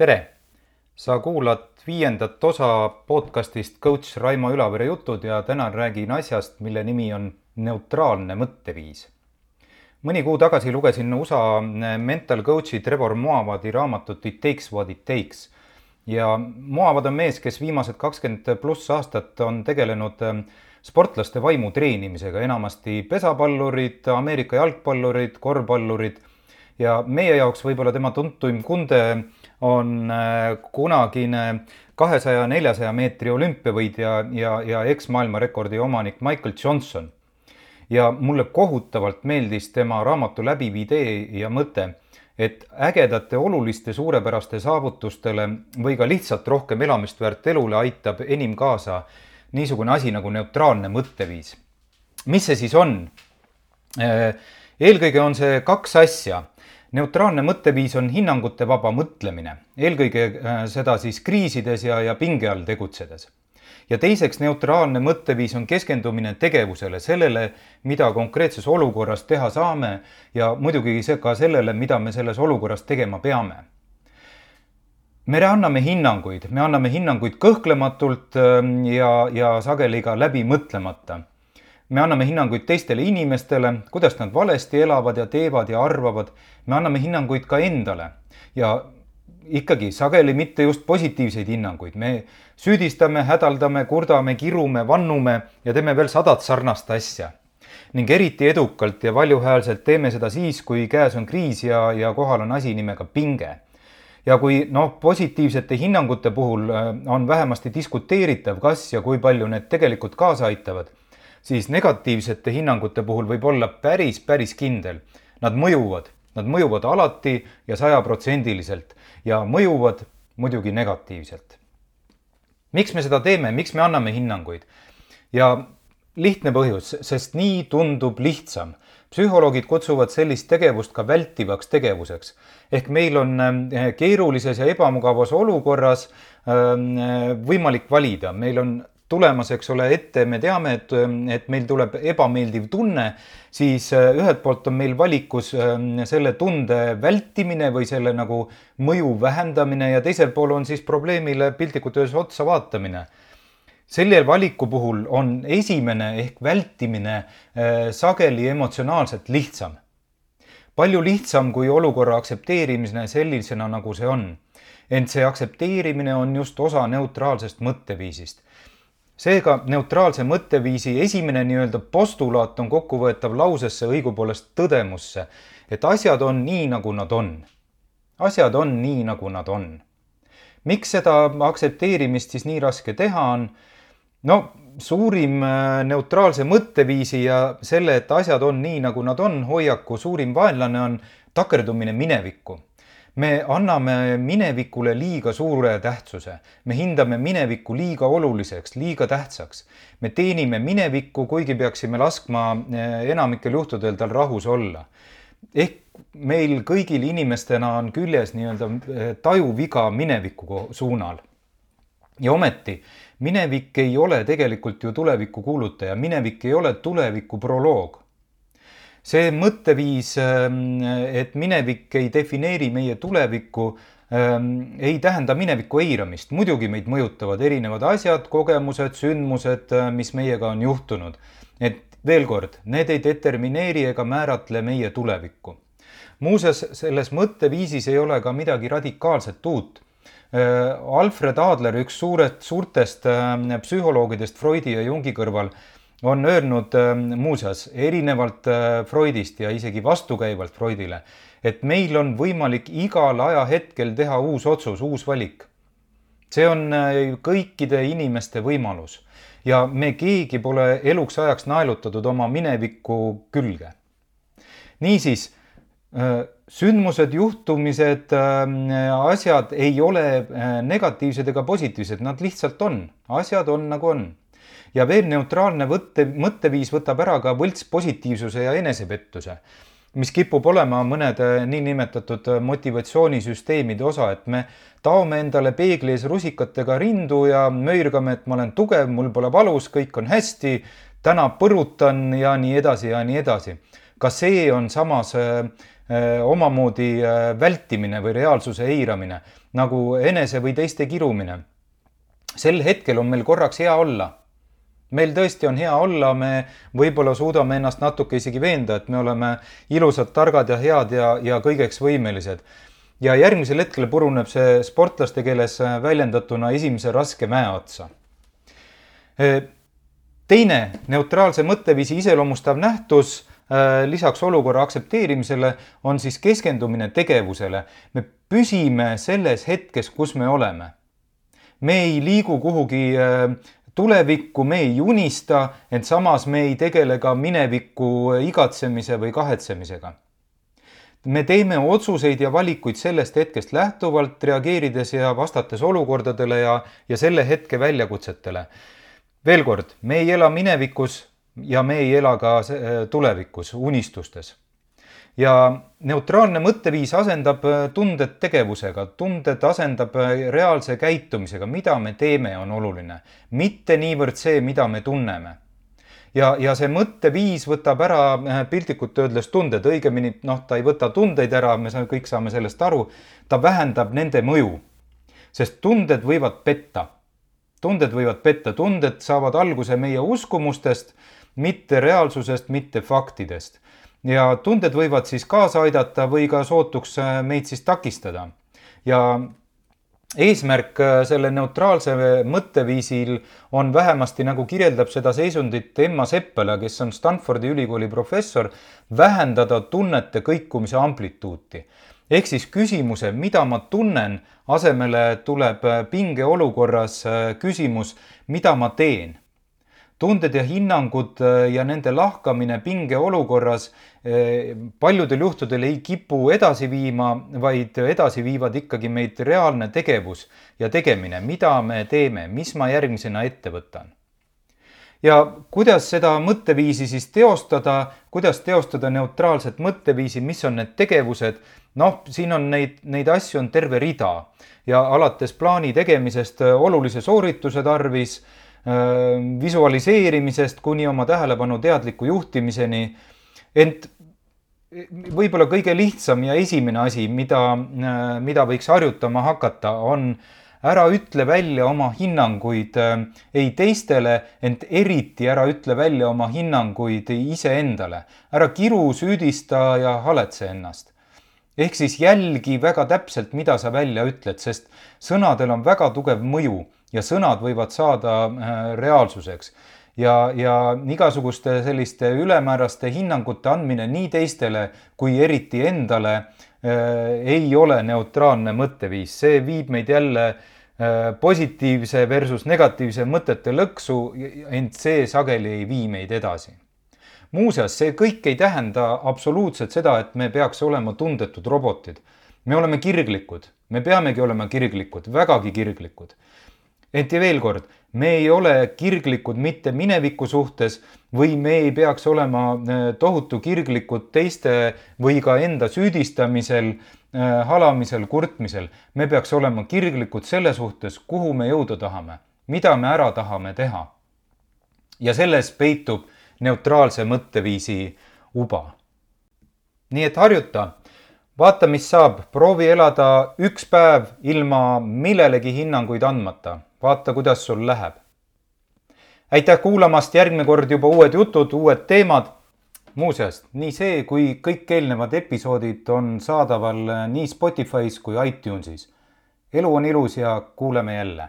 tere! sa kuulad viiendat osa podcastist coach Raimo Ülavere jutud ja täna räägin asjast, mille nimi on neutraalne mõtteviis. mõni kuu tagasi lugesin USA mental coach'i Trevor Moavadi raamatut It takes what it takes ja Moavad on mees, kes viimased kakskümmend pluss aastat on tegelenud ähm, sportlaste vaimu treenimisega, enamasti pesapallurid, Ameerika jalgpallurid, korvpallurid ja meie jaoks võib-olla tema tuntuim kunde on äh, kunagine kahesaja, neljasaja meetri olümpiavõitja ja, ja eks-maailmarekordi omanik Michael Johnson. ja mulle kohutavalt meeldis tema raamatu läbiv idee ja mõte, et ägedate, oluliste, suurepäraste saavutustele või ka lihtsalt rohkem elamist väärt elule aitab enim kaasa niisugune asi nagu neutraalne mõtteviis. mis see siis on? Äh, eelkõige on see kaks asja neutraalne mõtteviis on hinnangute vaba mõtlemine, eelkõige äh, seda siis kriisides ja, ja pinge all tegutsedes. ja teiseks, neutraalne mõtteviis on keskendumine tegevusele, sellele, mida konkreetses olukorras teha saame ja muidugi see ka sellele, mida me selles olukorras tegema peame. me anname hinnanguid, me anname hinnanguid kõhklematult ähm, ja, ja sageli ka läbi mõtlemata me anname hinnanguid teistele inimestele, kuidas nad valesti elavad ja teevad ja arvavad. me anname hinnanguid ka endale ja ikkagi sageli mitte just positiivseid hinnanguid, me süüdistame, hädaldame, kurdame, kirume, vannume ja teeme veel sadat sarnast asja. ning eriti edukalt ja valjuhäälselt teeme seda siis, kui käes on kriis ja, ja kohal on asi nimega pinge ja kui noh, positiivsete hinnangute puhul äh, on vähemasti diskuteeritav, kas ja kui palju need tegelikult kaasa aitavad siis negatiivsete hinnangute puhul võib olla päris, päris kindel. Nad mõjuvad, nad mõjuvad alati ja sajaprotsendiliselt ja mõjuvad muidugi negatiivselt. miks me seda teeme, miks me anname hinnanguid? ja lihtne põhjus, sest nii tundub lihtsam. psühholoogid kutsuvad sellist tegevust ka vältivaks tegevuseks. ehk meil on eh, keerulises ja ebamugavas olukorras eh, võimalik valida, meil on tulemas, eks ole, ette, me teame, et, et meil tuleb ebameeldiv tunne, siis äh, ühelt poolt on meil valikus ähm, selle tunde vältimine või selle nagu mõju vähendamine ja teisel pool on siis probleemile piltlikult öeldes otsa vaatamine selle valiku puhul on esimene ehk vältimine äh, sageli emotsionaalselt lihtsam. palju lihtsam kui olukorra aktsepteerimine sellisena, nagu see on. ent see aktsepteerimine on just osa neutraalsest mõtteviisist seega neutraalse mõtteviisi esimene nii-öelda postulaat on kokkuvõetav lausesse, õigupoolest tõdemusse, et asjad on nii, nagu nad on. asjad on nii, nagu nad on. miks seda aktsepteerimist siis nii raske teha on? no suurim äh, neutraalse mõtteviisi ja selle, et asjad on nii, nagu nad on, hoiaku suurim vaenlane on takerdumine minevikku me anname minevikule liiga suure tähtsuse, me hindame minevikku liiga oluliseks, liiga tähtsaks. me teenime minevikku, kuigi peaksime laskma eh, enamikel juhtudel tal rahus olla. ehk meil kõigil inimestena on küljes nii-öelda eh, tajuviga mineviku suunal. ja ometi minevik ei ole tegelikult ju tuleviku kuulutaja, minevik ei ole tuleviku proloog see mõtteviis, ähm, et minevik ei defineeri meie tulevikku, ähm, ei tähenda mineviku eiramist. muidugi meid mõjutavad erinevad asjad, kogemused, sündmused, äh, mis meiega on juhtunud. et veel kord, need ei determineeri ega määratle meie tulevikku. muuseas, selles mõtteviisis ei ole ka midagi radikaalset uut äh, Alfred Adler, üks suured, suurtest ähm, psühholoogidest Freudi ja Jungi kõrval on öelnud ähm, muuseas erinevalt äh, Freudist ja isegi vastukäivalt Freudile, et meil on võimalik igal ajahetkel teha uus otsus, uus valik. see on äh, kõikide inimeste võimalus ja me keegi pole eluks ajaks naelutatud oma mineviku külge. niisiis äh, sündmused, juhtumised, ähm, asjad ei ole negatiivsed ega positiivsed, nad lihtsalt on, asjad on nagu on ja veel neutraalne võtte, mõtteviis võtab ära ka võltspositiivsuse ja enesepettuse, mis kipub olema mõnede niinimetatud motivatsioonisüsteemide osa, et me taome endale peegli ees rusikatega rindu ja möirgame, et ma olen tugev, mul pole valus, kõik on hästi, täna põrutan ja nii edasi ja nii edasi. ka see on samas äh, omamoodi vältimine või reaalsuse eiramine, nagu enese või teiste kirumine. sel hetkel on meil korraks hea olla meil tõesti on hea olla, me võib-olla suudame ennast natuke isegi veenda, et me oleme ilusad, targad ja head ja, ja kõigeks võimelised. ja järgmisel hetkel puruneb see sportlaste keeles väljendatuna esimese raske mäe otsa. teine neutraalse mõtteviisi iseloomustav nähtus lisaks olukorra aktsepteerimisele on siis keskendumine tegevusele. me püsime selles hetkes, kus me oleme. me ei liigu kuhugi tulevikku me ei unista, ent samas me ei tegele ka mineviku igatsemise või kahetsemisega. me teeme otsuseid ja valikuid sellest hetkest lähtuvalt, reageerides ja vastates olukordadele ja, ja selle hetke väljakutsetele. veel kord, me ei ela minevikus ja me ei ela ka tulevikus, unistustes ja neutraalne mõtteviis asendab äh, tunded tegevusega, tunded asendab äh, reaalse käitumisega, mida me teeme, on oluline, mitte niivõrd see, mida me tunneme. ja, ja see mõtteviis võtab ära äh, piltlikult öeldes tunded, õigemini noh, ta ei võta tundeid ära, me saame, kõik saame sellest aru, ta vähendab nende mõju. sest tunded võivad petta. tunded võivad petta, tunded saavad alguse meie uskumustest, mitte reaalsusest, mitte faktidest ja tunded võivad siis kaasa aidata või ka sootuks äh, meid siis takistada. ja eesmärk äh, selle neutraalse mõtteviisil on vähemasti, nagu kirjeldab seda seisundit Emma Seppala, kes on Stanfordi ülikooli professor, vähendada tunnete kõikumise amplituuti. ehk siis küsimuse, mida ma tunnen, asemele tuleb äh, pingeolukorras küsimus, mida ma teen tunded ja hinnangud äh, ja nende lahkamine pingeolukorras äh, paljudel juhtudel ei kipu edasi viima, vaid edasi viivad ikkagi meid reaalne tegevus ja tegemine, mida me teeme, mis ma järgmisena ette võtan. ja kuidas seda mõtteviisi siis teostada, kuidas teostada neutraalset mõtteviisi, mis on need tegevused, noh, siin on neid, neid asju on terve rida. Ja alates plaani tegemisest olulise soorituse tarvis visualiseerimisest kuni oma tähelepanu teadliku juhtimiseni. ent võib-olla kõige lihtsam ja esimene asi, mida, mida võiks harjutama hakata, on ära ütle välja oma hinnanguid ei teistele, ent eriti ära ütle välja oma hinnanguid iseendale. ära kiru, süüdista ja haletse ennast. ehk siis jälgi väga täpselt, mida sa välja ütled, sest sõnadel on väga tugev mõju ja sõnad võivad saada äh, reaalsuseks. ja, ja igasuguste selliste ülemääraste hinnangute andmine nii teistele kui eriti endale äh, ei ole neutraalne mõtteviis, see viib meid jälle äh, positiivse versus negatiivse mõtete lõksu, ent see sageli ei vii meid edasi muuseas, see kõik ei tähenda absoluutselt seda, et me peaks olema tundetud robotid. me oleme kirglikud, me peamegi olema kirglikud, vägagi kirglikud ent ja veel kord, me ei ole kirglikud mitte mineviku suhtes või me ei peaks olema äh, tohutu kirglikud teiste või ka enda süüdistamisel, äh, halamisel, kurtmisel. me peaks olema kirglikud selle suhtes, kuhu me jõuda tahame, mida me ära tahame teha. ja selles peitub neutraalse mõtteviisi uba. nii et harjuta vaata, mis saab, proovi elada üks päev ilma millelegi hinnanguid andmata vaata, kuidas sul läheb. aitäh kuulamast, järgmine kord juba uued jutud, uued teemad. muuseas, nii see kui kõik eelnevad episoodid on saadaval nii Spotify's kui iTunesis. elu on ilus ja kuuleme jälle